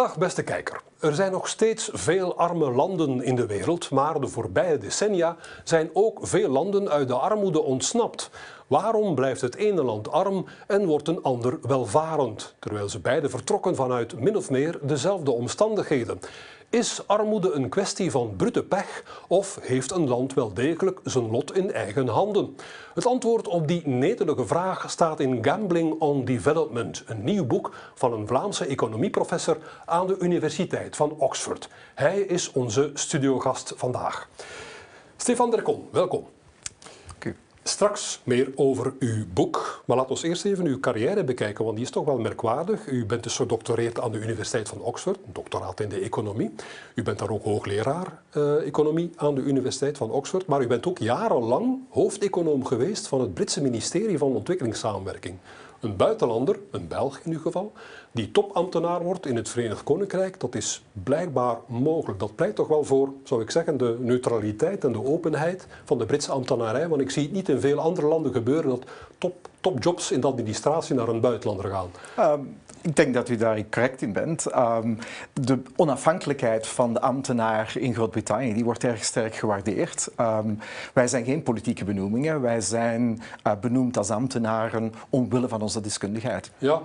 Dag beste kijker. Er zijn nog steeds veel arme landen in de wereld, maar de voorbije decennia zijn ook veel landen uit de armoede ontsnapt. Waarom blijft het ene land arm en wordt een ander welvarend, terwijl ze beide vertrokken vanuit min of meer dezelfde omstandigheden? Is armoede een kwestie van brute pech of heeft een land wel degelijk zijn lot in eigen handen? Het antwoord op die netelige vraag staat in Gambling on Development, een nieuw boek van een Vlaamse economieprofessor aan de Universiteit van Oxford. Hij is onze studiogast vandaag. Stefan Derkon, welkom. Straks meer over uw boek. Maar laten we eerst even uw carrière bekijken, want die is toch wel merkwaardig. U bent dus gedoctoreerd aan de Universiteit van Oxford, doctoraat in de economie. U bent daar ook hoogleraar uh, economie aan de Universiteit van Oxford. Maar u bent ook jarenlang hoofdeconoom geweest van het Britse ministerie van Ontwikkelingssamenwerking. Een buitenlander, een Belg in uw geval, die topambtenaar wordt in het Verenigd Koninkrijk, dat is blijkbaar mogelijk. Dat pleit toch wel voor, zou ik zeggen, de neutraliteit en de openheid van de Britse ambtenarij. Want ik zie het niet in veel andere landen gebeuren dat top, topjobs in de administratie naar een buitenlander gaan. Ehm, ik denk dat u daar correct in bent. Ehm, de onafhankelijkheid van de ambtenaar in Groot-Brittannië die wordt erg sterk gewaardeerd. Um, wij zijn geen politieke benoemingen. Wij zijn uh, benoemd als ambtenaren omwille van onze deskundigheid. Ja,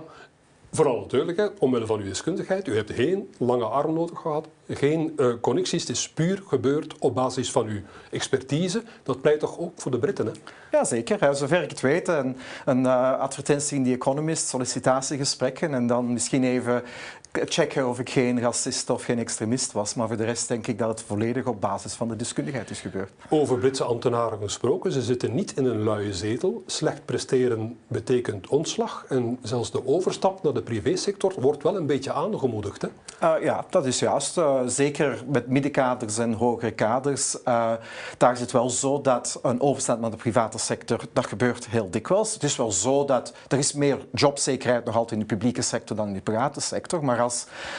Vooral natuurlijk, omwille van uw deskundigheid. U hebt geen lange arm nodig gehad, geen uh, connecties. Het is puur gebeurd op basis van uw expertise. Dat pleit toch ook voor de Britten, hè? Ja, zeker. Zover ik het weet, een, een uh, advertentie in The Economist, sollicitatiegesprekken en dan misschien even checken of ik geen racist of geen extremist was. Maar voor de rest denk ik dat het volledig op basis van de deskundigheid is gebeurd. Over Britse ambtenaren gesproken, ze zitten niet in een luie zetel. Slecht presteren betekent ontslag. En zelfs de overstap naar de privésector wordt wel een beetje aangemoedigd. Hè? Uh, ja, dat is juist. Uh, zeker met middenkaders en hogere kaders. Uh, daar is het wel zo dat een overstap naar de private sector, dat gebeurt heel dikwijls. Het is wel zo dat er is meer jobzekerheid nog altijd in de publieke sector dan in de private sector. Maar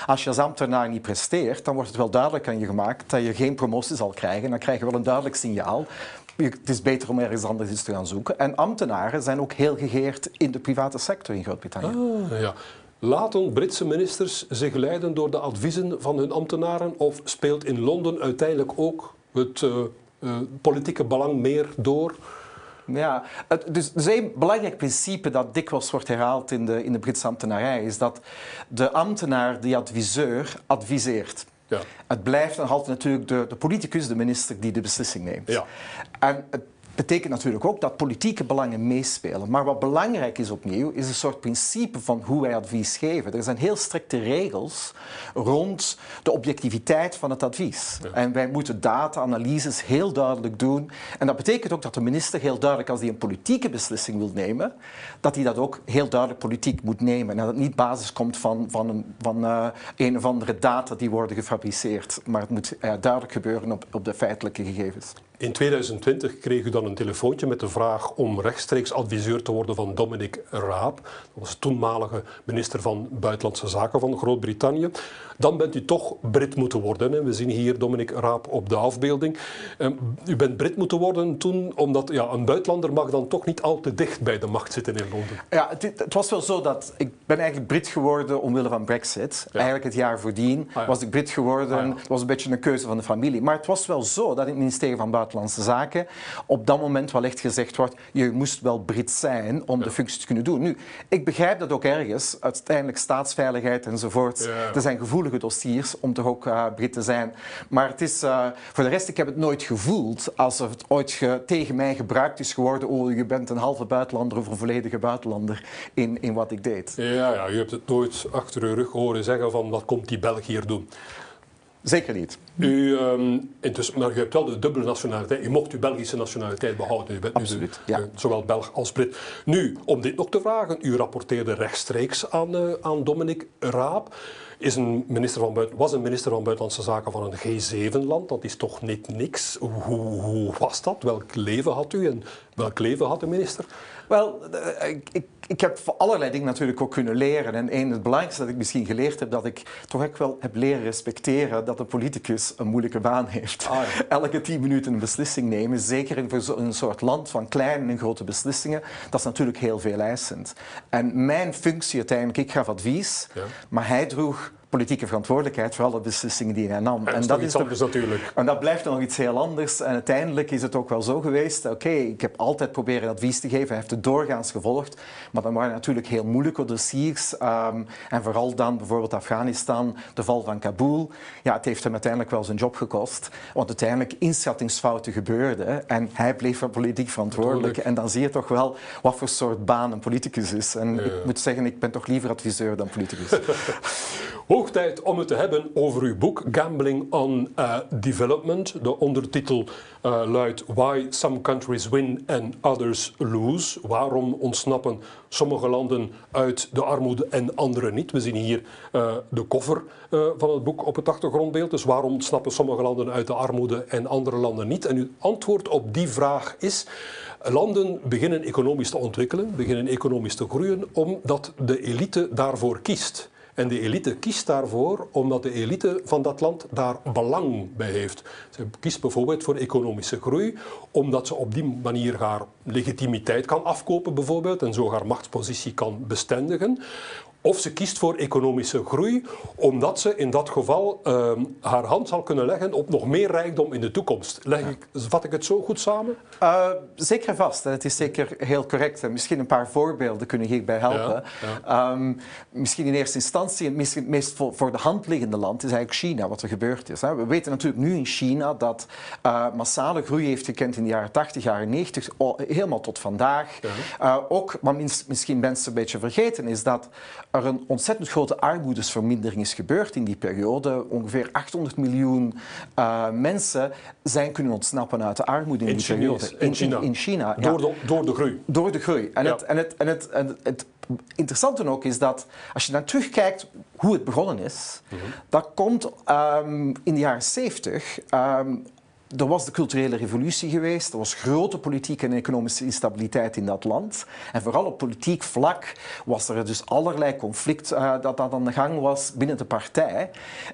als, je als ambtenaar niet presteert, dan wordt het wel duidelijk aan je gemaakt dat je geen promotie zal krijgen. Dan krijg je wel een duidelijk signaal. Het is beter om ergens anders iets te gaan zoeken. En ambtenaren zijn ook heel gegeerd in de private sector in Groot-Brittannië. Ah, ja. Laten Britse ministers zich leiden door de adviezen van hun ambtenaren of speelt in Londen uiteindelijk ook het uh, uh, politieke belang meer door? Ja, het, dus, dus een belangrijk principe dat dikwijls wordt herhaald in de, in de Britse ambtenarij is dat de ambtenaar, die adviseur, adviseert. Ja. Het blijft dan altijd natuurlijk de, de politicus, de minister, die de beslissing neemt. Ja. En het betekent natuurlijk ook dat politieke belangen meespelen. Maar wat belangrijk is opnieuw, is een soort principe van hoe wij advies geven. Er zijn heel strikte regels rond de objectiviteit van het advies. En wij moeten data-analyses heel duidelijk doen. En dat betekent ook dat de minister heel duidelijk, als hij een politieke beslissing wil nemen, dat hij dat ook heel duidelijk politiek moet nemen. En dat het niet basis komt van, van, een, van uh, een of andere data die worden gefabriceerd. Maar het moet uh, duidelijk gebeuren op, op de feitelijke gegevens. In 2020 kreeg u dan een telefoontje met de vraag om rechtstreeks adviseur te worden van Dominic Raab. Dat toenmalige minister van Buitenlandse Zaken van Groot-Brittannië. Dan bent u toch Brit moeten worden. We zien hier Dominic Raab op de afbeelding. Ehm, u bent Brit moeten worden toen, omdat ja, een buitenlander mag dan toch niet al te dicht bij de macht zitten in Londen. Ja, het, het was wel zo dat ik ben eigenlijk Brit geworden omwille van Brexit. Eigenlijk het jaar voordien ah, was ik Brit geworden. Ah, het was een beetje een keuze van de familie. Maar het was wel zo dat in het ministerie van Buitenlandse Zaken op dat moment wel echt gezegd wordt, je moest wel Brit zijn om de functie te kunnen doen. Nu, ik begrijp dat ook ergens, uiteindelijk staatsveiligheid enzovoort. Er zijn dossiers om toch ook uh, Brit te zijn. Maar het is, uh, voor de rest, ik heb het nooit gevoeld alsof het ooit tegen mij gebruikt is geworden, oh, je bent een halve buitenlander of een volledige buitenlander in, in wat ik deed. Ja, ja, je hebt het nooit achter je rug horen zeggen van, wat komt die Belg hier doen? Zeker niet. U, um, intussen, maar u hebt wel de dubbele nationaliteit. U mocht uw Belgische nationaliteit behouden. U bent Absoluut, nu ja. uh, zowel Belg als Brit. Nu, om dit nog te vragen. U rapporteerde rechtstreeks aan, uh, aan Dominic Raab. Is een minister van buiten, was een minister van Buitenlandse Zaken van een G7-land. Dat is toch niet niks. Hoe, hoe was dat? Welk leven had u en welk leven had de minister? Wel, uh, ik, ik heb voor allerlei dingen natuurlijk ook kunnen leren. En een, het belangrijkste dat ik misschien geleerd heb, dat ik toch ook wel heb leren respecteren dat de politicus een moeilijke baan heeft. Ah, ja. Elke tien minuten een beslissing nemen, zeker in een soort land van kleine en grote beslissingen, dat is natuurlijk heel veel eisend. En mijn functie uiteindelijk, ik gaf advies, ja. maar hij droeg politieke verantwoordelijkheid voor alle beslissingen die hij nam. En, en dat is toch, anders natuurlijk. En dat blijft nog iets heel anders. En uiteindelijk is het ook wel zo geweest. Oké, ik heb altijd proberen advies te geven. Hij heeft het doorgaans gevolgd. Maar dan waren natuurlijk heel moeilijke dossiers. Um, en vooral dan bijvoorbeeld Afghanistan, de val van Kabul. Ja, het heeft hem uiteindelijk wel zijn job gekost. Want uiteindelijk inschattingsfouten gebeurden. En hij bleef politiek verantwoordelijk. En dan zie je toch wel wat voor soort baan een politicus is. En ik moet zeggen, ik ben toch liever adviseur dan politicus. Hoog tijd om het te hebben over uw boek Gambling on uh, Development. De ondertitel uh, luidt Why Some Countries Win and Others Lose. Waarom ontsnappen sommige landen uit de armoede en andere niet? We zien hier uh, de koffer van het boek op het achtergrondbeeld. Dus waarom ontsnappen sommige landen uit de armoede en andere landen niet? En uw antwoord op die vraag is... Landen beginnen economisch te ontwikkelen, beginnen economisch te groeien, omdat de elite daarvoor kiest. En de elite kiest daarvoor omdat de elite van dat land daar belang bij heeft. Ze kiest bijvoorbeeld voor economische groei, omdat ze op die manier haar legitimiteit kan afkopen bijvoorbeeld en zo haar machtspositie kan bestendigen. Of ze kiest voor economische groei, omdat ze in dat geval uh, haar hand zal kunnen leggen op nog meer rijkdom in de toekomst. Leg ik, vat ik het zo goed samen? Uh, zeker vast. Het is zeker heel correct. Misschien een paar voorbeelden kunnen hierbij helpen. Ja, ja. Um, misschien in eerste instantie, het meest voor, de hand liggende land is eigenlijk China, wat er gebeurd is. We weten natuurlijk nu in China dat uh, massale groei heeft gekend in de jaren 80, jaren 90, helemaal tot vandaag. Ja. ook, wat misschien mensen een beetje vergeten, is dat er een ontzettend grote armoedesvermindering is gebeurd in die periode. Ongeveer 800 miljoen uh, mensen zijn kunnen ontsnappen uit de armoede in, in die Chinees, periode. In, in China. In, China door, de, door de groei. Door de groei. En, ja. het, en, het, en, het, en het interessante ook is dat als je dan terugkijkt hoe het begonnen is, mm -hmm. dat komt um, in de jaren 70 um, er was de culturele revolutie geweest, er was grote politieke en economische instabiliteit in dat land. En vooral op politiek vlak was er dus allerlei conflict uh, dat, dat aan de gang was binnen de partij.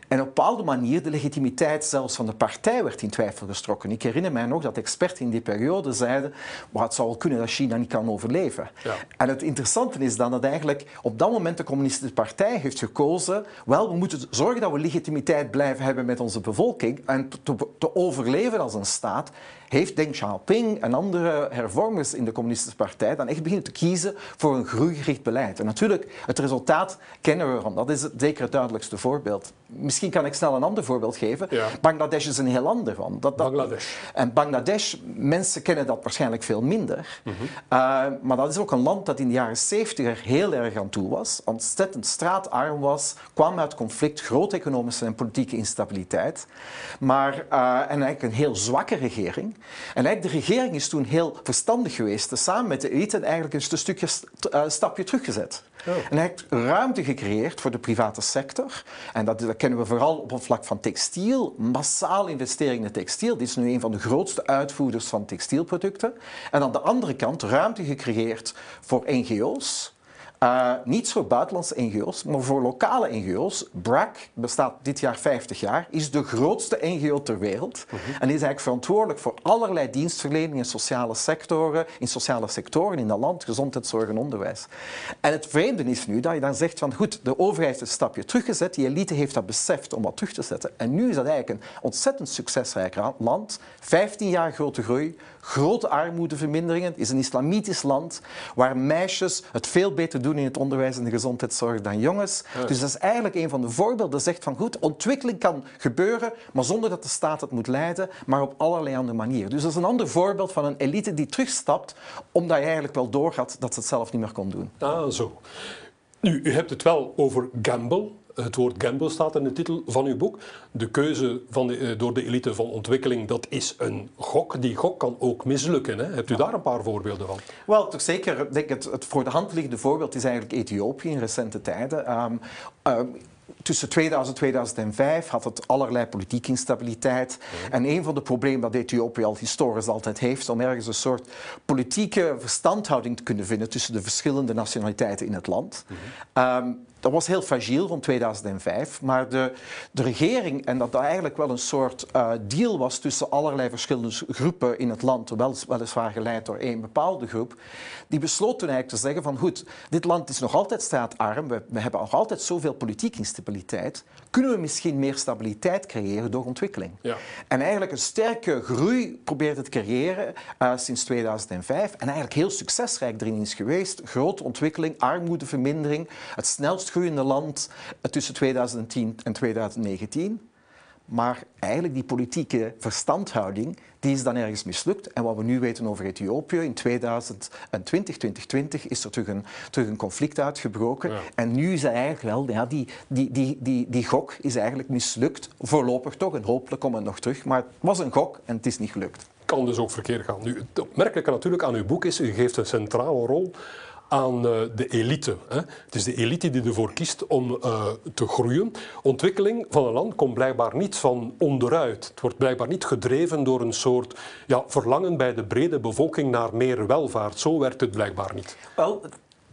En op een bepaalde manier de legitimiteit zelfs van de partij werd in twijfel gestrokken. Ik herinner mij nog dat experten in die periode zeiden, maar het zou wel kunnen dat China niet kan overleven. Ja. En het interessante is dan dat eigenlijk op dat moment de communistische partij heeft gekozen, wel, we moeten zorgen dat we legitimiteit blijven hebben met onze bevolking en te, te overleven als een staat, heeft Deng Xiaoping en andere hervormers in de communistische partij dan echt beginnen te kiezen voor een groeigericht beleid. En natuurlijk, het resultaat kennen we ervan. Dat is zeker het duidelijkste voorbeeld. Misschien kan ik snel een ander voorbeeld geven. Ja. Bangladesh is een heel ander van. Dat, dat, Bangladesh. En Bangladesh, mensen kennen dat waarschijnlijk veel minder. Mm -hmm. uh, maar dat is ook een land dat in de jaren 70 er heel erg aan toe was. Ontzettend straatarm was, kwam uit conflict, grote economische en politieke instabiliteit. Maar, uh, en eigenlijk een heel zwakke regering. En eigenlijk de regering is toen heel verstandig geweest, samen met de elite, eigenlijk een stukje uh, stapje teruggezet. Oh. En hij heeft ruimte gecreëerd voor de private sector. En dat, dat, kennen we vooral op het vlak van textiel. Massaal investeringen in het textiel. Dit is nu een van de grootste uitvoerders van textielproducten. En aan de andere kant ruimte gecreëerd voor NGO's. Uh, niet voor buitenlandse NGO's, maar voor lokale NGO's. BRAC bestaat dit jaar 50 jaar, is de grootste NGO ter wereld. Uh -huh. En is eigenlijk verantwoordelijk voor allerlei dienstverlening in sociale sectoren, in sociale sectoren in dat land, gezondheidszorg en onderwijs. En het vreemde is nu dat je dan zegt van goed, de overheid heeft een stapje teruggezet, die elite heeft dat beseft om wat terug te zetten. En nu is dat eigenlijk een ontzettend succesrijk land, 15 jaar grote groei, grote armoedeverminderingen. Het is een islamitisch land waar meisjes het veel beter doen in het onderwijs en de gezondheidszorg dan jongens. Ja. Dus dat is eigenlijk een van de voorbeelden dat zegt van goed, ontwikkeling kan gebeuren, maar zonder dat de staat het moet leiden, maar op allerlei andere manieren. Dus dat is een ander voorbeeld van een elite die terugstapt, omdat je eigenlijk wel doorgaat dat ze het zelf niet meer kon doen. Ah, zo. Nu, u hebt het wel over gamble, het woord gamble staat in de titel van uw boek. De keuze van de, door de elite van ontwikkeling, dat is een gok. Die gok kan ook mislukken. Hè? Hebt u daar een paar voorbeelden van? Wel, toch zeker. Denk het, het voor de hand liggende voorbeeld is eigenlijk Ethiopië in recente tijden. Um, um, tussen 2000 en 2005 had het allerlei politieke instabiliteit. Ja. En een van de problemen dat Ethiopië al historisch altijd heeft, om ergens een soort politieke verstandhouding te kunnen vinden tussen de verschillende nationaliteiten in het land. -hmm. um, dat was heel fragiel rond 2005, maar de, de regering, en dat dat eigenlijk wel een soort uh, deal was tussen allerlei verschillende groepen in het land, wel, weliswaar geleid door één bepaalde groep, die besloot toen eigenlijk te zeggen van goed, dit land is nog altijd straatarm, we, we hebben nog altijd zoveel politieke instabiliteit, kunnen we misschien meer stabiliteit creëren door ontwikkeling. Ja. En eigenlijk een sterke groei probeerde te creëren uh, sinds 2005 en eigenlijk heel succesrijk erin is geweest. Grote ontwikkeling, armoedevermindering, het snelst groeiende land uh, tussen 2010 en 2019. Maar eigenlijk die politieke verstandhouding, die is dan ergens mislukt. En wat we nu weten over Ethiopië, in 2020, 2020 is er terug een, terug een conflict uitgebroken. En nu is eigenlijk wel, ja, die, die, die, die, die gok is eigenlijk mislukt. Voorlopig toch, en hopelijk komt het nog terug. Maar het was een gok en het is niet gelukt. Kan dus ook verkeerd gaan. Nu, het opmerkelijke natuurlijk aan uw boek is, u geeft een centrale rol aan eh, de elite. Het is de elite die ervoor kiest om eh, te groeien. Ontwikkeling van een land komt blijkbaar niet van onderuit. Het wordt blijkbaar niet gedreven door een soort ja, verlangen bij de brede bevolking naar meer welvaart. Zo werkt het blijkbaar niet. Wel,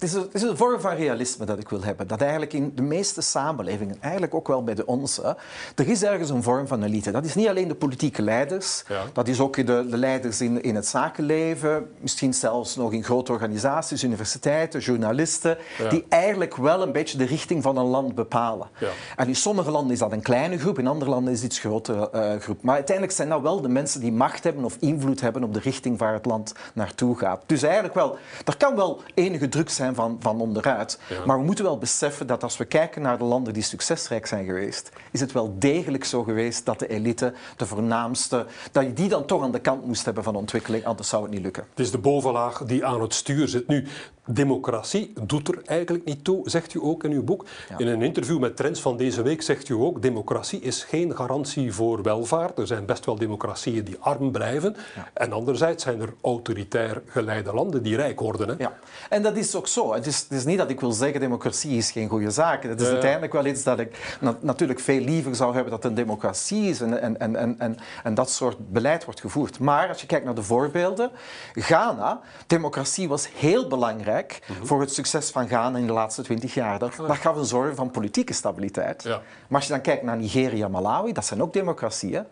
het is, een, het is, een, vorm van realisme dat ik wil hebben. Dat eigenlijk in de meeste samenlevingen, eigenlijk ook wel bij de onze, er is ergens een vorm van elite. Dat is niet alleen de politieke leiders, dat is ook de, de leiders in, in, het zakenleven, misschien zelfs nog in grote organisaties, universiteiten, journalisten, die eigenlijk wel een beetje de richting van een land bepalen. Ja. En in sommige landen is dat een kleine groep, in andere landen is het iets grotere uh, groep. Maar uiteindelijk zijn dat wel de mensen die macht hebben of invloed hebben op de richting waar het land naartoe gaat. Dus eigenlijk wel, er kan wel enige druk zijn van, van onderuit. Maar we moeten wel beseffen dat als we kijken naar de landen die succesrijk zijn geweest, is het wel degelijk zo geweest dat de elite, de voornaamste, dat je die dan toch aan de kant moest hebben van ontwikkeling, anders zou het niet lukken. Het is de bovenlaag die aan het stuur zit. Nu, democratie doet er eigenlijk niet toe, zegt u ook in uw boek. In een interview met Trends van deze week zegt u ook, democratie is geen garantie voor welvaart. Er zijn best wel democratieën die arm blijven. En anderzijds zijn er autoritair geleide landen die rijk worden. Hè? Ja, en dat is ook zo. Het is, het is niet dat ik wil zeggen, democratie is geen goede zaak. Het is uiteindelijk wel iets dat ik natuurlijk veel liever zou hebben dat een democratie is en, en, en, en, en dat soort beleid wordt gevoerd. Maar als je kijkt naar de voorbeelden, Ghana, democratie was heel belangrijk Mhm. voor het succes van Ghana in de laatste twintig jaar. Dat, dat gaf een zorg van politieke stabiliteit. Ja. Maar als je dan kijkt naar Nigeria, Malawi, dat zijn ook democratieën.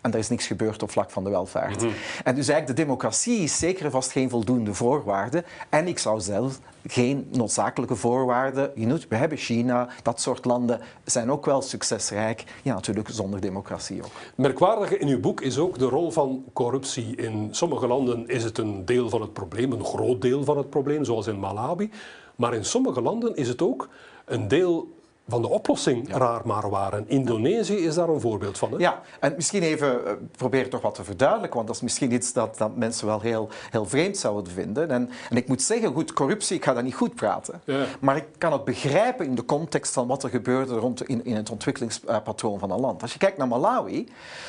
En er is niks gebeurd op vlak van de welvaart. Mhm. En dus eigenlijk de democratie is zeker en vast geen voldoende voorwaarde. En ik zou zelf geen noodzakelijke voorwaarden. We hebben China, dat soort landen zijn ook wel succesrijk. Ja, natuurlijk zonder democratie ook. Merkwaardige in uw boek is ook de rol van corruptie. In sommige landen is het een deel van het probleem, een groot deel van het probleem, zoals in Malawi. Maar in sommige landen is het ook een deel van de oplossing raar maar waren. Indonesië is daar een voorbeeld van. Hè? Ja, en misschien even uh, proberen toch wat te verduidelijken, want dat is misschien iets dat, dat mensen wel heel, heel vreemd zouden vinden. En, en ik moet zeggen, goed, corruptie, ik ga dat niet goed praten, ja. maar ik kan het begrijpen in de context van wat er gebeurde rond in, in het ontwikkelingspatroon van een land. Als je kijkt naar Malawi,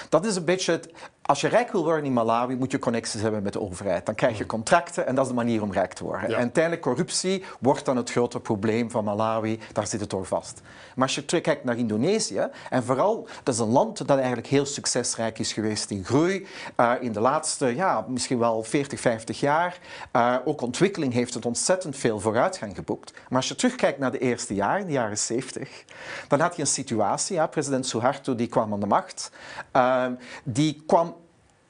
dat is een beetje het, als je rijk wil worden in Malawi, moet je connecties hebben met de overheid. Dan krijg je contracten en dat is de manier om rijk te worden. En uiteindelijk corruptie wordt dan het grote probleem van Malawi. Daar zit het door vast. Maar als je terugkijkt naar Indonesië, en vooral, dat is een land dat eigenlijk heel succesrijk is geweest in groei. Uh, in de laatste, ja, misschien wel 40, 50 jaar. Uh, ook ontwikkeling heeft het ontzettend veel vooruitgang geboekt. Maar als je terugkijkt naar de eerste jaren, de jaren 70, dan had je een situatie, ja, president Suharto die kwam aan de macht. Uh, die kwam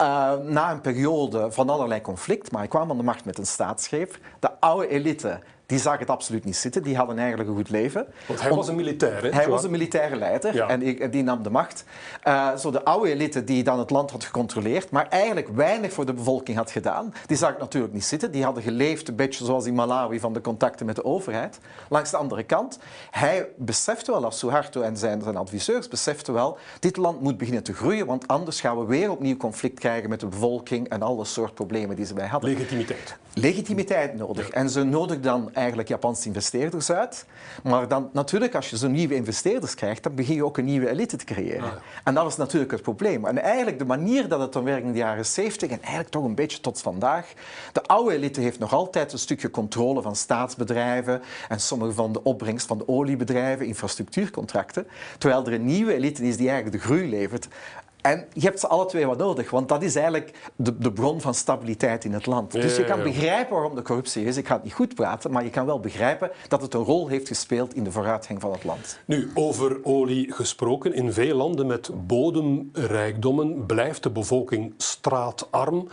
uh, na een periode van allerlei conflict, maar hij kwam aan de macht met een staatsgreep. De oude elite die zag het absoluut niet zitten. Die hadden eigenlijk een goed leven. Want hij was een militair, hè? Hij was een militaire leider en die nam de macht. Uh, zo de oude elite die dan het land had gecontroleerd, maar eigenlijk weinig voor de bevolking had gedaan, die zag het natuurlijk niet zitten. Die hadden geleefd een beetje zoals in Malawi van de contacten met de overheid. Langs de andere kant, hij besefte wel, als Suharto en zijn, zijn adviseurs beseften wel, dit land moet beginnen te groeien, want anders gaan we weer opnieuw conflict krijgen met de bevolking en alle soort problemen die ze bij hadden. Legitimiteit. Legitimiteit nodig. En ze nodigden dan eigenlijk Japanse investeerders uit. Maar dan natuurlijk, als je zo'n nieuwe investeerders krijgt, dan begin je ook een nieuwe elite te creëren. Ah, en dat is natuurlijk het probleem. En eigenlijk de manier dat het dan werkt in de jaren 70 en eigenlijk toch een beetje tot vandaag. De oude elite heeft nog altijd een stukje controle van staatsbedrijven en sommige van de opbrengst van de oliebedrijven, infrastructuurcontracten. Terwijl er een nieuwe elite is die eigenlijk de groei levert En je hebt ze alle twee wat nodig, want dat is eigenlijk de, de bron van stabiliteit in het land. dus je kan begrijpen waarom de corruptie is. Ik ga het niet goed praten, maar je kan wel begrijpen dat het een rol heeft gespeeld in de vooruitgang van het land. Nu, over olie gesproken. In veel landen met bodemrijkdommen blijft de bevolking straatarm.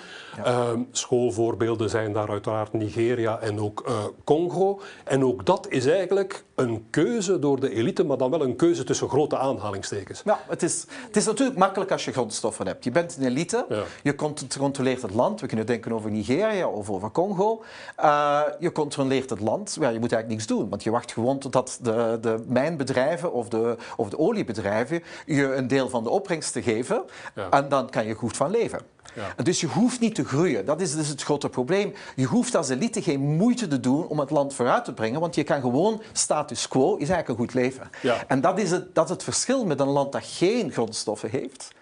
Ehm, schoolvoorbeelden zijn daar uiteraard Nigeria en ook uh, Congo. En ook dat is eigenlijk een keuze door de elite, maar dan wel een keuze tussen grote aanhalingstekens. Ja, het is, het is natuurlijk makkelijk als je grondstoffen hebt. Je bent een elite, je controleert het land. We kunnen denken over Nigeria of over Congo. Uh, je controleert het land. Ja, je moet eigenlijk niks doen, want je wacht gewoon totdat de, de mijnbedrijven of de, of de oliebedrijven je een deel van de opbrengsten geven. En dan kan je goed van leven. Ja. Dus je hoeft niet te groeien. Dat is dus het grote probleem. Je hoeft als elite geen moeite te doen om het land vooruit te brengen, want je kan gewoon status quo, is eigenlijk een goed leven. Ja. En dat is, het, dat is het verschil met een land dat geen grondstoffen heeft.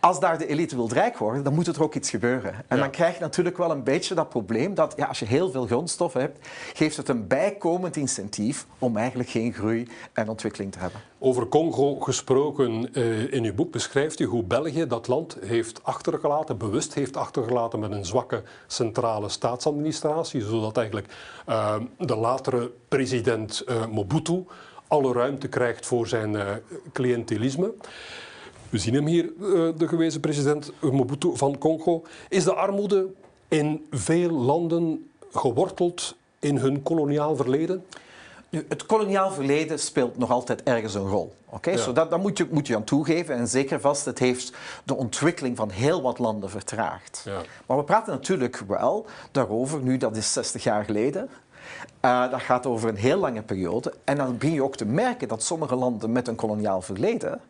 Als daar de elite wil rijk worden, dan moet er ook iets gebeuren. En dan krijg je natuurlijk wel een beetje dat probleem dat ja, als je heel veel grondstoffen hebt, geeft het een bijkomend incentief om eigenlijk geen groei en ontwikkeling te hebben. Over Congo gesproken, uh, in uw boek beschrijft u hoe België dat land heeft achtergelaten, bewust heeft achtergelaten met een zwakke centrale staatsadministratie, zodat eigenlijk uh, de latere president uh, Mobutu alle ruimte krijgt voor zijn cliëntelisme. We zien hem hier, eh, de gewezen president Mobutu van Congo. Is de armoede in veel landen geworteld in hun koloniaal verleden? Nu, het koloniaal verleden speelt nog altijd ergens een rol. Oké, okay? dat, dat moet, je, moet je aan toegeven. En zeker vast, het heeft de ontwikkeling van heel wat landen vertraagd. Ja. Maar we praten natuurlijk wel daarover, nu dat is 60 jaar geleden. Uh, dat gaat over een heel lange periode. En dan begin je ook te merken dat sommige landen met een koloniaal verleden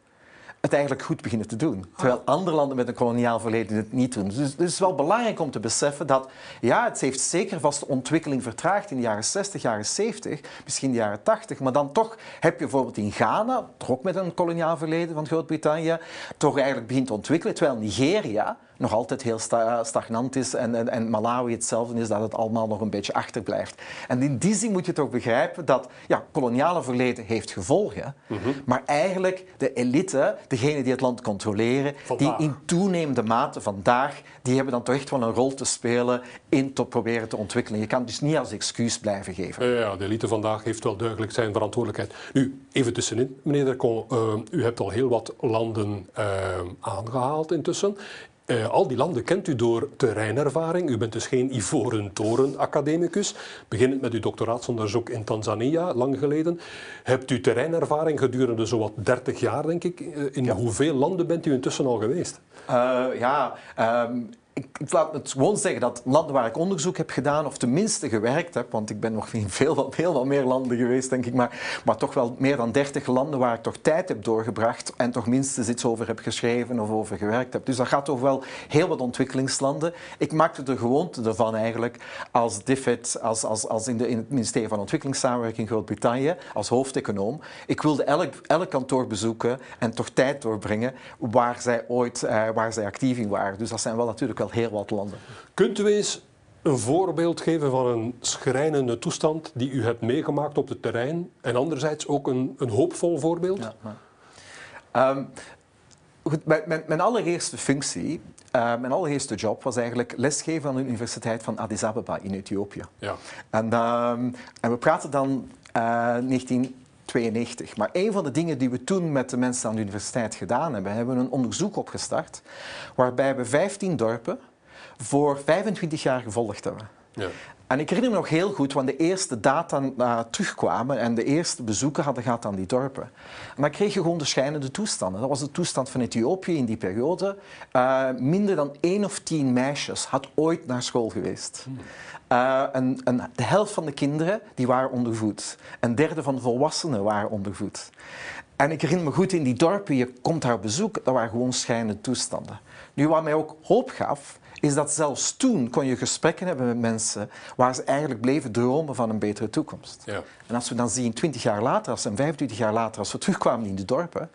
het eigenlijk goed beginnen te doen. Terwijl andere landen met een koloniaal verleden het niet doen. Dus, dus het is wel belangrijk om te beseffen dat, ja, het heeft zeker vast de ontwikkeling vertraagd in de jaren 60, jaren 70, misschien de jaren 80, maar dan toch heb je bijvoorbeeld in Ghana, toch ook met een koloniaal verleden van Groot-Brittannië, toch eigenlijk begint te ontwikkelen, terwijl Nigeria nog altijd heel stagnant is en, en, en, Malawi hetzelfde is, dat het allemaal nog een beetje achterblijft. En in die zin moet je toch begrijpen dat ja, koloniale verleden heeft gevolgen, mm maar eigenlijk de elite, degenen die het land controleren, die in toenemende mate vandaag, die hebben dan toch echt wel een rol te spelen in te proberen te ontwikkelen. Je kan dus niet als excuus blijven geven. Ja, de elite vandaag heeft wel duidelijk zijn verantwoordelijkheid. Nu, even tussenin, meneer Dercon, uh, u hebt al heel wat landen uh, aangehaald intussen. Uh, al die landen kent u door terreinervaring. U bent dus geen ivoren toren academicus. Beginnend met uw doctoraatsonderzoek in Tanzania, lang geleden. Hebt u terreinervaring gedurende zowat 30 jaar, denk ik. In hoeveel landen bent u intussen al geweest? Uh, ja, um, ik, laat het gewoon zeggen dat landen waar ik onderzoek heb gedaan, of tenminste gewerkt heb, want ik ben nog in veel, veel wat meer landen geweest, denk ik, maar, maar toch wel meer dan 30 landen waar ik toch tijd heb doorgebracht en toch minstens iets over heb geschreven of over gewerkt heb. Dus dat gaat toch wel heel wat ontwikkelingslanden. Ik maakte de gewoonte ervan eigenlijk als DFID, als, als, als in, de, in het ministerie van Ontwikkelingssamenwerking in Groot-Brittannië, als hoofdeconoom. Ik wilde elk, elk kantoor bezoeken en toch tijd doorbrengen waar zij ooit uh, waar zij actief in waren. Dus dat zijn wel natuurlijk wel heel wat landen. Kunt u eens een voorbeeld geven van een schrijnende toestand die u hebt meegemaakt op het terrein en anderzijds ook een, een hoopvol voorbeeld? Ja, ehm, goed, mijn, mijn, allereerste functie, eh, mijn allereerste job was eigenlijk lesgeven aan de Universiteit van Addis Ababa in Ethiopië. Ja. En, ehm, we praten dan uh, 19 92. Maar een van de dingen die we toen met de mensen aan de universiteit gedaan hebben, hebben we een onderzoek opgestart waarbij we 15 dorpen voor 25 jaar gevolgd hebben. Ja. En ik herinner me nog heel goed, want de eerste data terugkwamen en de eerste bezoeken hadden gehad aan die dorpen. En dan kreeg je gewoon de schijnende toestanden. Dat was de toestand van Ethiopië in die periode. Uh, minder dan één of tien meisjes had ooit naar school geweest. En, en, de helft van de kinderen die waren ondervoed. Een derde van de volwassenen waren ondervoed. En ik herinner me goed in die dorpen, je komt daar op bezoek, dat waren gewoon schijnende toestanden. Nu, wat mij ook hoop gaf, is dat zelfs toen kon je gesprekken hebben met mensen waar ze eigenlijk bleven dromen van een betere toekomst. Ja. En als we dan zien, 20 jaar later, als en 25 jaar later, als we terugkwamen in de dorpen,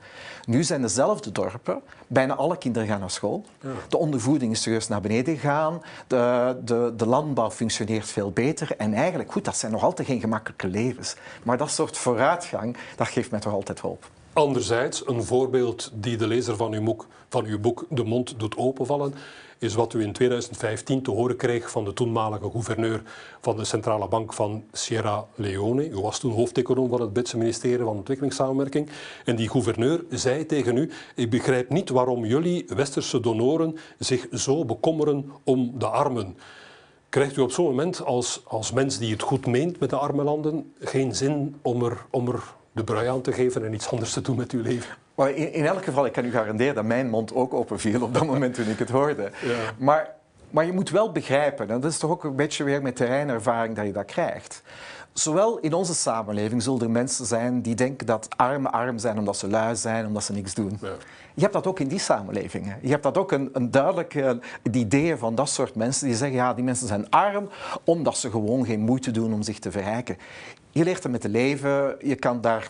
nu zijn dezelfde dorpen, bijna alle kinderen gaan naar school. Ja. De ondervoeding is serieus naar beneden gegaan, de, de, de landbouw functioneert veel beter en eigenlijk, goed, dat zijn nog altijd geen gemakkelijke levens. Maar dat soort vooruitgang, dat geeft mij toch altijd hoop. Anderzijds, een voorbeeld die de lezer van uw boek, van uw boek de mond doet openvallen, is wat u in 2015 te horen kreeg van de toenmalige gouverneur van de Centrale Bank van Sierra Leone. U was toen hoofdeconoom van het Britse ministerie van Ontwikkelingssamenwerking. En die gouverneur zei tegen u, ik begrijp niet waarom jullie westerse donoren zich zo bekommeren om de armen. Krijgt u op zo'n moment als, als mens die het goed meent met de arme landen geen zin om er, om er de brui aan te geven en iets anders te doen met uw leven? Maar in, in elk geval, ik kan u garanderen dat mijn mond ook open viel op dat moment toen ik het hoorde. Ja. Maar, maar je moet wel begrijpen, en dat is toch ook een beetje weer met terreinervaring dat je dat krijgt. Zowel in onze samenleving zullen er mensen zijn die denken dat armen arm zijn omdat ze lui zijn, omdat ze niks doen. Ja. Je hebt dat ook in die samenlevingen. Je hebt dat ook een, een duidelijk uh, idee van dat soort mensen die zeggen, ja, die mensen zijn arm omdat ze gewoon geen moeite doen om zich te verrijken. Je leert er met te leven, je kan daar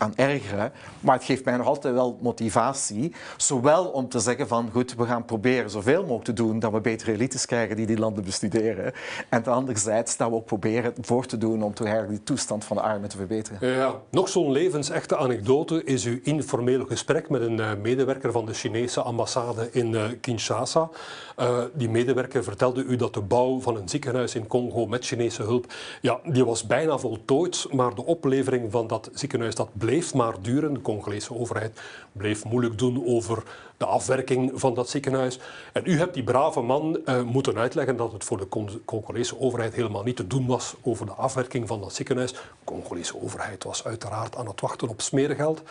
aan ergeren. Maar het geeft mij nog altijd wel motivatie. Zowel om te zeggen van goed, we gaan proberen zoveel mogelijk te doen dat we betere elites krijgen die die landen bestuderen. En anderzijds dat we ook proberen voor te doen om toch eigenlijk die toestand van de armen te verbeteren. Ja, nog zo'n levensechte anekdote is uw informeel gesprek met een uh, medewerker van de Chinese ambassade in uh, Kinshasa. Uh, die medewerker vertelde u dat de bouw van een ziekenhuis in Congo met Chinese hulp, ja, die was bijna voltooid, maar de oplevering van dat ziekenhuis dat bleef maar duren. De Congolese overheid bleef moeilijk doen over de afwerking van dat ziekenhuis. En u hebt die brave man uh, moeten uitleggen dat het voor de Congolese overheid helemaal niet te doen was over de afwerking van dat ziekenhuis. De Congolese overheid was uiteraard aan het wachten op smeregeld.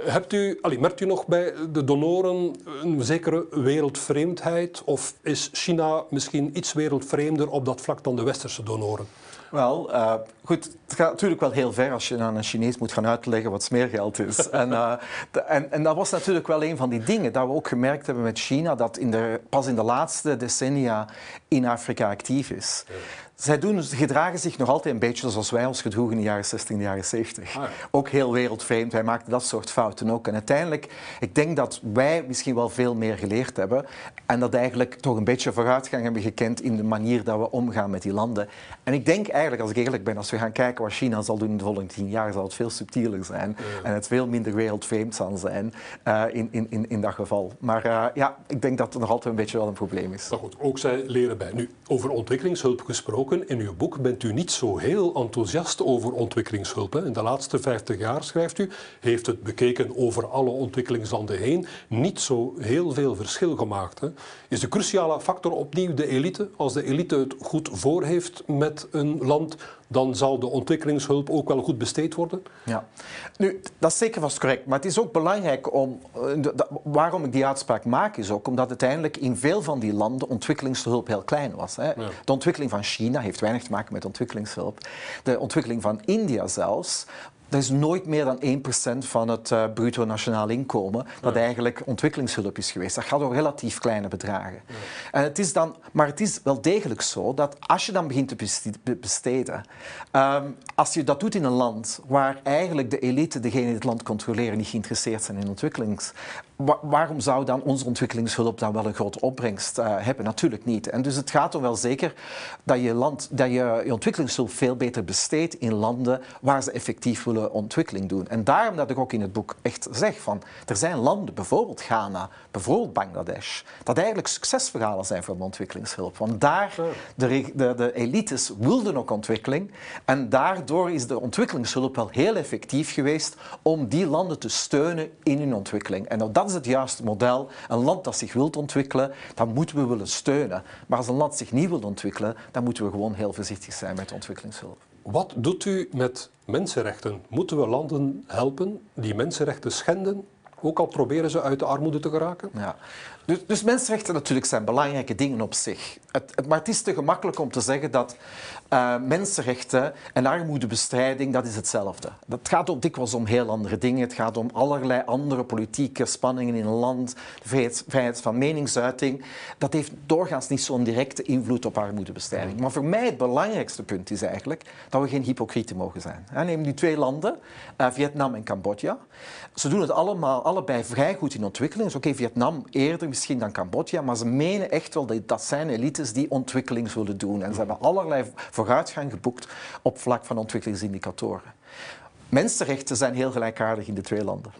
Hebt u, allee, merkt u nog bij de donoren een zekere wereldvreemdheid? Of is China misschien iets wereldvreemder op dat vlak dan de westerse donoren? Wel, uh, goed, het gaat natuurlijk wel heel ver als je aan een Chinees moet gaan uitleggen wat smeergeld is. en, uh, de, en, en, dat was natuurlijk wel een van die dingen dat we ook gemerkt hebben met China, dat in de, pas in de laatste decennia in Afrika actief is. Ja. Zij doen, gedragen zich nog altijd een beetje zoals wij ons gedroegen in de jaren 60 en de jaren 70. Ah, ja. Ook heel wereldvreemd. Wij maakten dat soort fouten ook. En uiteindelijk, ik denk dat wij misschien wel veel meer geleerd hebben. En dat eigenlijk toch een beetje vooruitgang hebben gekend in de manier dat we omgaan met die landen. En ik denk eigenlijk, als ik eerlijk ben, als we gaan kijken wat China zal doen in de volgende tien jaar, zal het veel subtieler zijn. Ja. En het veel minder wereldvreemd zal zijn uh, in, in, in, in dat geval. Maar uh, ja, ik denk dat het nog altijd een beetje wel een probleem is. Maar goed, ook zij leren bij. Nu, over ontwikkelingshulp gesproken. In uw boek bent u niet zo heel enthousiast over ontwikkelingshulp. Hè. In de laatste 50 jaar, schrijft u, heeft het bekeken over alle ontwikkelingslanden heen niet zo heel veel verschil gemaakt. Hè. Is de cruciale factor opnieuw de elite? Als de elite het goed voor heeft met een land, dan zal de ontwikkelingshulp ook wel goed besteed worden? Ja, nu, dat is zeker vast correct. Maar het is ook belangrijk om. Waarom ik die uitspraak maak, is ook omdat uiteindelijk in veel van die landen ontwikkelingshulp heel klein was. Hè. Ja. De ontwikkeling van China heeft weinig te maken met ontwikkelingshulp. De ontwikkeling van India zelfs dat is nooit meer dan 1% van het uh, bruto nationaal inkomen dat ja. eigenlijk ontwikkelingshulp is geweest. Dat gaat om relatief kleine bedragen. Ja. En het is dan, maar het is wel degelijk zo dat als je dan begint te besteden, um, als je dat doet in een land waar eigenlijk de elite, degene die het land controleren, niet geïnteresseerd zijn in ontwikkelings, waarom zou dan onze ontwikkelingshulp dan wel een grote opbrengst uh, hebben? Natuurlijk niet. En dus het gaat er wel zeker dat je, land, dat je, je ontwikkelingshulp veel beter besteedt in landen waar ze effectief willen ontwikkeling doen. En daarom dat ik ook in het boek echt zeg van, er zijn landen, bijvoorbeeld Ghana, bijvoorbeeld Bangladesh, dat eigenlijk succesverhalen zijn voor de ontwikkelingshulp. Want daar, de, de, de elites wilden ook ontwikkeling en daardoor is de ontwikkelingshulp wel heel effectief geweest om die landen te steunen in hun ontwikkeling. En dat is het juiste model. Een land dat zich wil ontwikkelen, dat moeten we willen steunen. Maar als een land zich niet wil ontwikkelen, dan moeten we gewoon heel voorzichtig zijn met ontwikkelingshulp. Wat doet u met mensenrechten? Moeten we landen helpen die mensenrechten schenden? Ook al proberen ze uit de armoede te geraken? Ja. Dus, dus mensenrechten natuurlijk zijn belangrijke dingen op zich. Het, maar het is te gemakkelijk om te zeggen dat uh, mensenrechten en armoedebestrijding, dat is hetzelfde. Dat gaat ook dikwijls om heel andere dingen. Het gaat om allerlei andere politieke spanningen in een land, vrijheid, van meningsuiting. Dat heeft doorgaans niet zo'n directe invloed op armoedebestrijding. Maar voor mij het belangrijkste punt is eigenlijk dat we geen hypocrieten mogen zijn. Neem nu twee landen, uh, Vietnam en Cambodja. Ze doen het allemaal, allebei vrij goed in ontwikkeling. Dus oké, Vietnam eerder misschien dan Cambodja, maar ze menen echt wel dat dat zijn elites die ontwikkeling zullen doen. En ze hebben allerlei vooruitgang geboekt op vlak van ontwikkelingsindicatoren. Mensenrechten zijn heel gelijkaardig in de twee landen.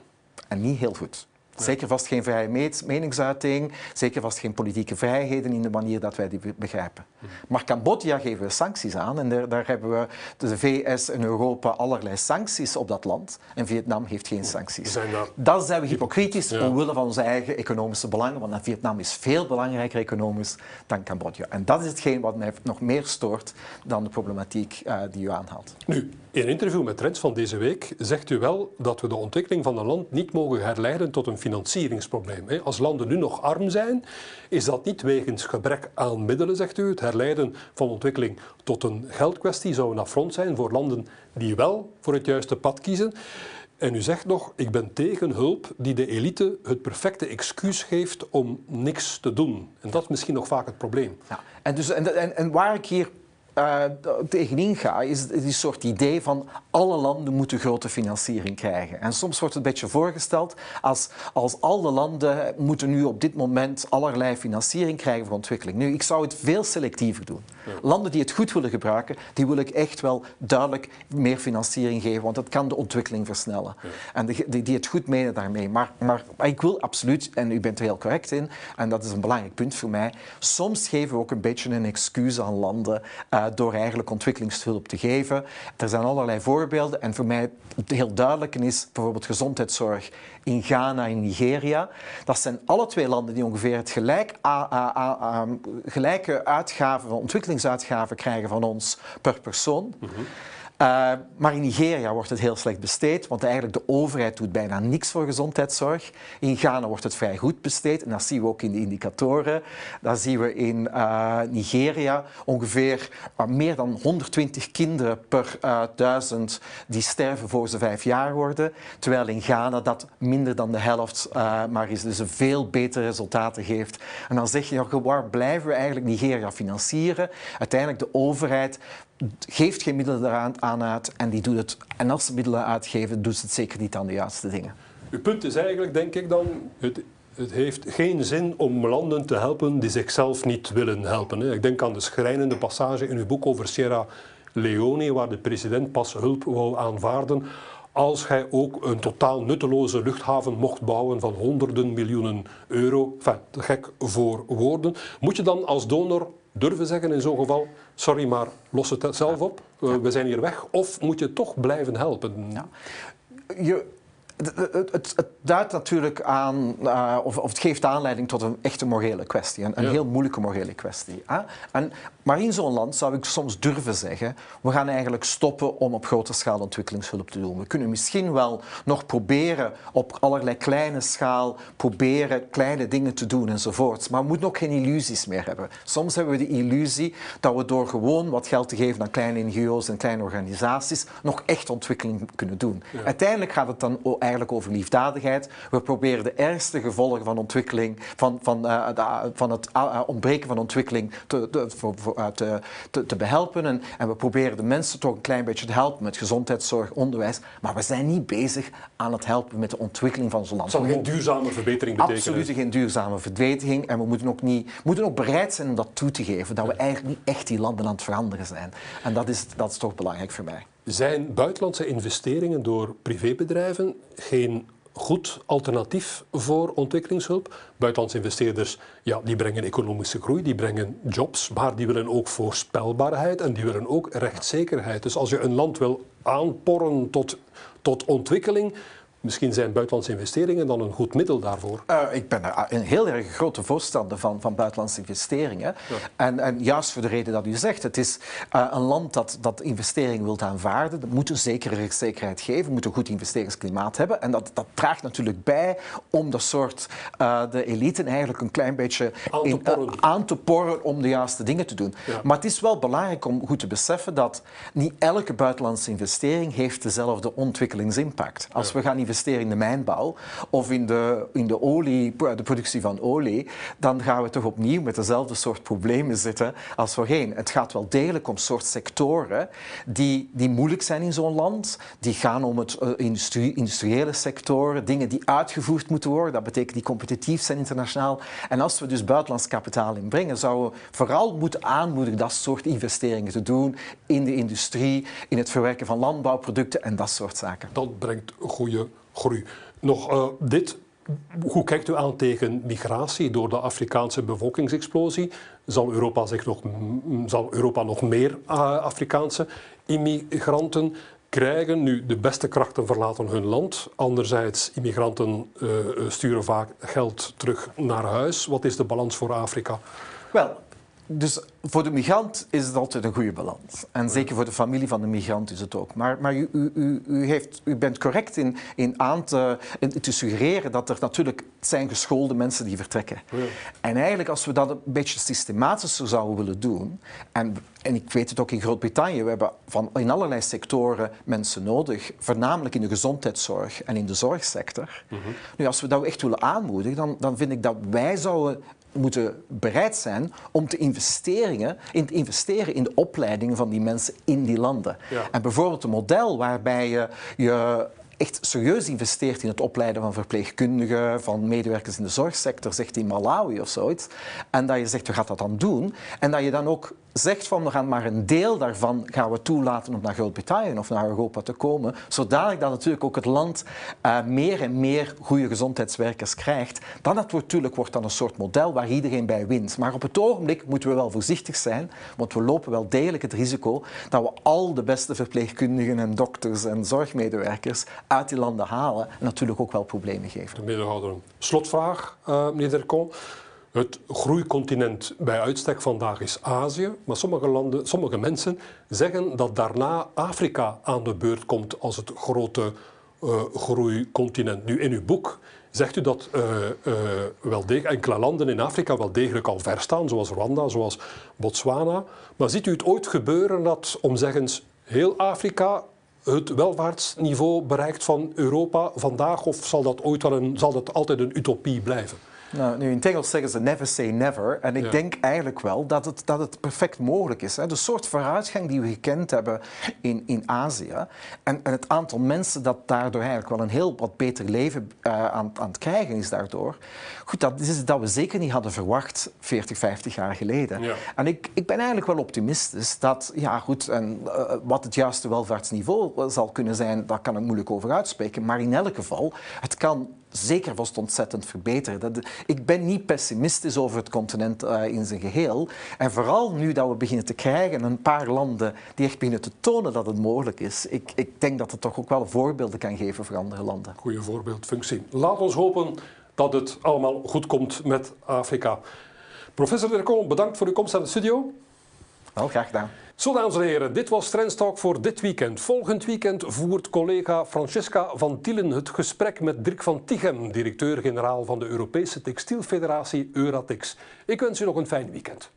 En niet heel goed. Zeker vast geen vrije meningsuiting, zeker vast geen politieke vrijheden in de manier dat wij die begrijpen. Mhm. Maar Cambodja geven we sancties aan en daar, daar, hebben we de VS en Europa allerlei sancties op dat land. En Vietnam heeft geen sancties. Zijn dat... zijn we hypocrietisch ja. omwille van onze eigen economische belangen, want Vietnam is veel belangrijker economisch dan Cambodja. En dat is hetgeen wat mij nog meer stoort dan de problematiek uh, die u aanhaalt. Nu, in een interview met Trends van deze week zegt u wel dat we de ontwikkeling van een land niet mogen herleiden tot een financieringsprobleem. Als landen nu nog arm zijn, is dat niet wegens gebrek aan middelen, zegt u. Het herleiden van ontwikkeling tot een geldkwestie zou een affront zijn voor landen die wel voor het juiste pad kiezen. En u zegt nog, ik ben tegen hulp die de elite het perfecte excuus geeft om niks te doen. En dat is misschien nog vaak het probleem. Ja. En, dus, en, en, en waar ik hier uh, tegenin ga, is die soort idee van alle landen moeten grote financiering krijgen. En soms wordt het een beetje voorgesteld als, als alle landen moeten nu op dit moment allerlei financiering krijgen voor ontwikkeling. Nu, ik zou het veel selectiever doen. Landen die het goed willen gebruiken, die wil ik echt wel duidelijk meer financiering geven, want dat kan de ontwikkeling versnellen. En die, die het goed menen daarmee. Maar, maar, ik wil absoluut, en u bent er heel correct in, en dat is een belangrijk punt voor mij, soms geven we ook een beetje een excuus aan landen uh, door eigenlijk ontwikkelingshulp te geven. Er zijn allerlei voorbeelden en voor mij heel duidelijk is bijvoorbeeld gezondheidszorg in Ghana en Nigeria. Dat zijn alle twee landen die ongeveer het gelijk, gelijke uitgaven, ontwikkelingsuitgaven krijgen van ons per persoon. Mhm. Uh, maar in Nigeria wordt het heel slecht besteed, want eigenlijk de overheid doet bijna niks voor gezondheidszorg. In Ghana wordt het vrij goed besteed en dat zien we ook in de indicatoren. Dat zien we in uh, Nigeria ongeveer uh, meer dan 120 kinderen per duizend die sterven voor ze vijf jaar worden. Terwijl in Ghana dat minder dan de helft maar is, dus een veel betere resultaten geeft. En dan zeg je, waar blijven we eigenlijk Nigeria financieren? Uiteindelijk de overheid geeft geen middelen eraan aan uit en die doet het. En als ze middelen uitgeven, doet ze het zeker niet aan de juiste dingen. Uw punt is eigenlijk, denk ik dan, het, het heeft geen zin om landen te helpen die zichzelf niet willen helpen. Ik denk aan de schrijnende passage in uw boek over Sierra Leone, waar de president pas hulp wou aanvaarden als hij ook een totaal nutteloze luchthaven mocht bouwen van honderden miljoenen euro. Enfin, gek voor woorden. Moet je dan als donor durven zeggen in zo'n geval, sorry, maar los het zelf op, uh, we zijn hier weg, of moet je toch blijven helpen? Ja. Je, het, het, het, duidt natuurlijk aan, uh, of, of, het geeft aanleiding tot een echte morele kwestie. Een, een heel moeilijke morele kwestie. Hè? En, maar in zo'n land zou ik soms durven zeggen, we gaan eigenlijk stoppen om op grote schaal ontwikkelingshulp te doen. We kunnen misschien wel nog proberen op allerlei kleine schaal, proberen kleine dingen te doen enzovoorts. Maar we moeten ook geen illusies meer hebben. Soms hebben we de illusie dat we door gewoon wat geld te geven aan kleine NGO's en kleine organisaties nog echt ontwikkeling kunnen doen. Uiteindelijk gaat het dan eigenlijk over liefdadigheid. We proberen de ergste gevolgen van ontwikkeling, van, van, uh, van het uh, ontbreken van ontwikkeling te, te, voor, voor, te, te, te, behelpen. En, en, we proberen de mensen toch een klein beetje te helpen met gezondheidszorg, onderwijs. Maar we zijn niet bezig aan het helpen met de ontwikkeling van zo'n land. Het zal geen duurzame verbetering betekenen. Absoluut geen duurzame verbetering. En we moeten ook, niet, moeten ook bereid zijn om dat toe te geven. Dat we eigenlijk niet echt die landen aan het veranderen zijn. En dat is, dat is toch belangrijk voor mij. Zijn buitenlandse investeringen door privébedrijven geen goed alternatief voor ontwikkelingshulp? Buitenlandse investeerders ja, die brengen economische groei, die brengen jobs, maar die willen ook voorspelbaarheid en die willen ook rechtszekerheid. Dus als je een land wil aanporren tot, tot ontwikkeling, Misschien zijn buitenlandse investeringen dan een goed middel daarvoor? Uh, ik ben een heel erg grote voorstander van, van buitenlandse investeringen. En, en, juist voor de reden dat u zegt, het is uh, een land dat, dat investeringen wilt aanvaarden. Dat moet een zekere zekerheid geven, moet een goed investeringsklimaat hebben. En dat, dat draagt natuurlijk bij om dat soort uh, de elite eigenlijk een klein beetje aan te, in, porren. aan te porren om de juiste dingen te doen. Ja. Maar het is wel belangrijk om goed te beseffen dat niet elke buitenlandse investering heeft dezelfde ontwikkelingsimpact. Als ja. we gaan investeren in de mijnbouw of in de, in de, olie, de productie van olie, dan gaan we toch opnieuw met dezelfde soort problemen zitten als voorheen. Het gaat wel degelijk om soort sectoren die, die moeilijk zijn in zo'n land. Die gaan om het uh, industrie, industriële sectoren, dingen die uitgevoerd moeten worden. Dat betekent die competitief zijn internationaal. En als we dus buitenlands kapitaal inbrengen, zouden we vooral moeten aanmoedigen dat soort investeringen te doen in de industrie, in het verwerken van landbouwproducten en dat soort zaken. Dat brengt goede groei. Nog uh, dit. Hoe kijkt u aan tegen migratie door de Afrikaanse bevolkingsexplosie? Zal Europa, zich nog, zal Europa nog meer uh, Afrikaanse immigranten krijgen? Nu, de beste krachten verlaten hun land. Anderzijds, immigranten uh, sturen vaak geld terug naar huis. Wat is de balans voor Afrika? Wel, dus voor de migrant is het altijd een goede balans. En zeker voor de familie van de migrant is het ook. Maar, maar u, u, u, heeft, u bent correct in, in aan te, in te suggereren dat er natuurlijk zijn geschoolde mensen die vertrekken. Ja. En eigenlijk als we dat een beetje systematischer zouden willen doen, en, en ik weet het ook in Groot-Brittannië, we hebben van in allerlei sectoren mensen nodig, voornamelijk in de gezondheidszorg en in de zorgsector. Mm -hmm. Nu, als we dat echt willen aanmoedigen, dan, dan vind ik dat wij zouden moeten bereid zijn om te investeringen, in te investeren in de opleiding van die mensen in die landen. Ja. En bijvoorbeeld een model waarbij je, je echt serieus investeert in het opleiden van verpleegkundigen, van medewerkers in de zorgsector, zegt in Malawi of zoiets. En dat je zegt, we gaan dat dan doen. En dat je dan ook zegt van, we gaan maar een deel daarvan gaan we toelaten om naar Groot-Brittannië of naar Europa te komen, zodanig dat natuurlijk ook het land uh, meer en meer goede gezondheidswerkers krijgt. Dan natuurlijk wordt dan een soort model waar iedereen bij wint. Maar op het ogenblik moeten we wel voorzichtig zijn, want we lopen wel degelijk het risico dat we al de beste verpleegkundigen en dokters en zorgmedewerkers uit die landen halen en natuurlijk ook wel problemen geven. De Slotvraag, uh, meneer Dercon. Het groeicontinent bij uitstek vandaag is Azië, maar sommige, landen, sommige mensen zeggen dat daarna Afrika aan de beurt komt als het grote uh, groeicontinent. Nu, in uw boek zegt u dat uh, wel enkele landen in Afrika wel degelijk al ver staan, zoals Rwanda, zoals Botswana. Maar ziet u het ooit gebeuren dat, om zeggen, heel Afrika het welvaartsniveau bereikt van Europa vandaag, of zal dat, ooit wel een, zal dat altijd een utopie blijven? Nou, nu in het Engels zeggen ze never say never. En ik ja. denk eigenlijk wel dat het, dat het perfect mogelijk is. Hè. De soort vooruitgang die we gekend hebben in, in Azië en, en het aantal mensen dat daardoor eigenlijk wel een heel wat beter leven uh, aan, aan het krijgen is daardoor. Goed, dat is dat we zeker niet hadden verwacht 40, 50 jaar geleden. Ja. En ik, ik ben eigenlijk wel optimistisch dat, ja goed, en, uh, wat het juiste welvaartsniveau zal kunnen zijn, daar kan ik moeilijk over uitspreken. Maar in elk geval, het kan zeker vast ontzettend verbeteren. Dat, ik ben niet pessimistisch over het continent uh, in zijn geheel. En vooral nu dat we beginnen te krijgen, een paar landen die echt beginnen te tonen dat het mogelijk is. Ik, ik denk dat het toch ook wel voorbeelden kan geven voor andere landen. Goeie voorbeeldfunctie. Laat ons hopen dat het allemaal goed komt met Afrika. Professor Dercon, bedankt voor uw komst aan de studio. Wel, graag gedaan. Zo, dames en heren, dit was Trendstalk voor dit weekend. Volgend weekend voert collega Francesca van Tielen het gesprek met Dirk van Tichem, directeur-generaal van de Europese Textielfederatie Euratex. Ik wens u nog een fijn weekend.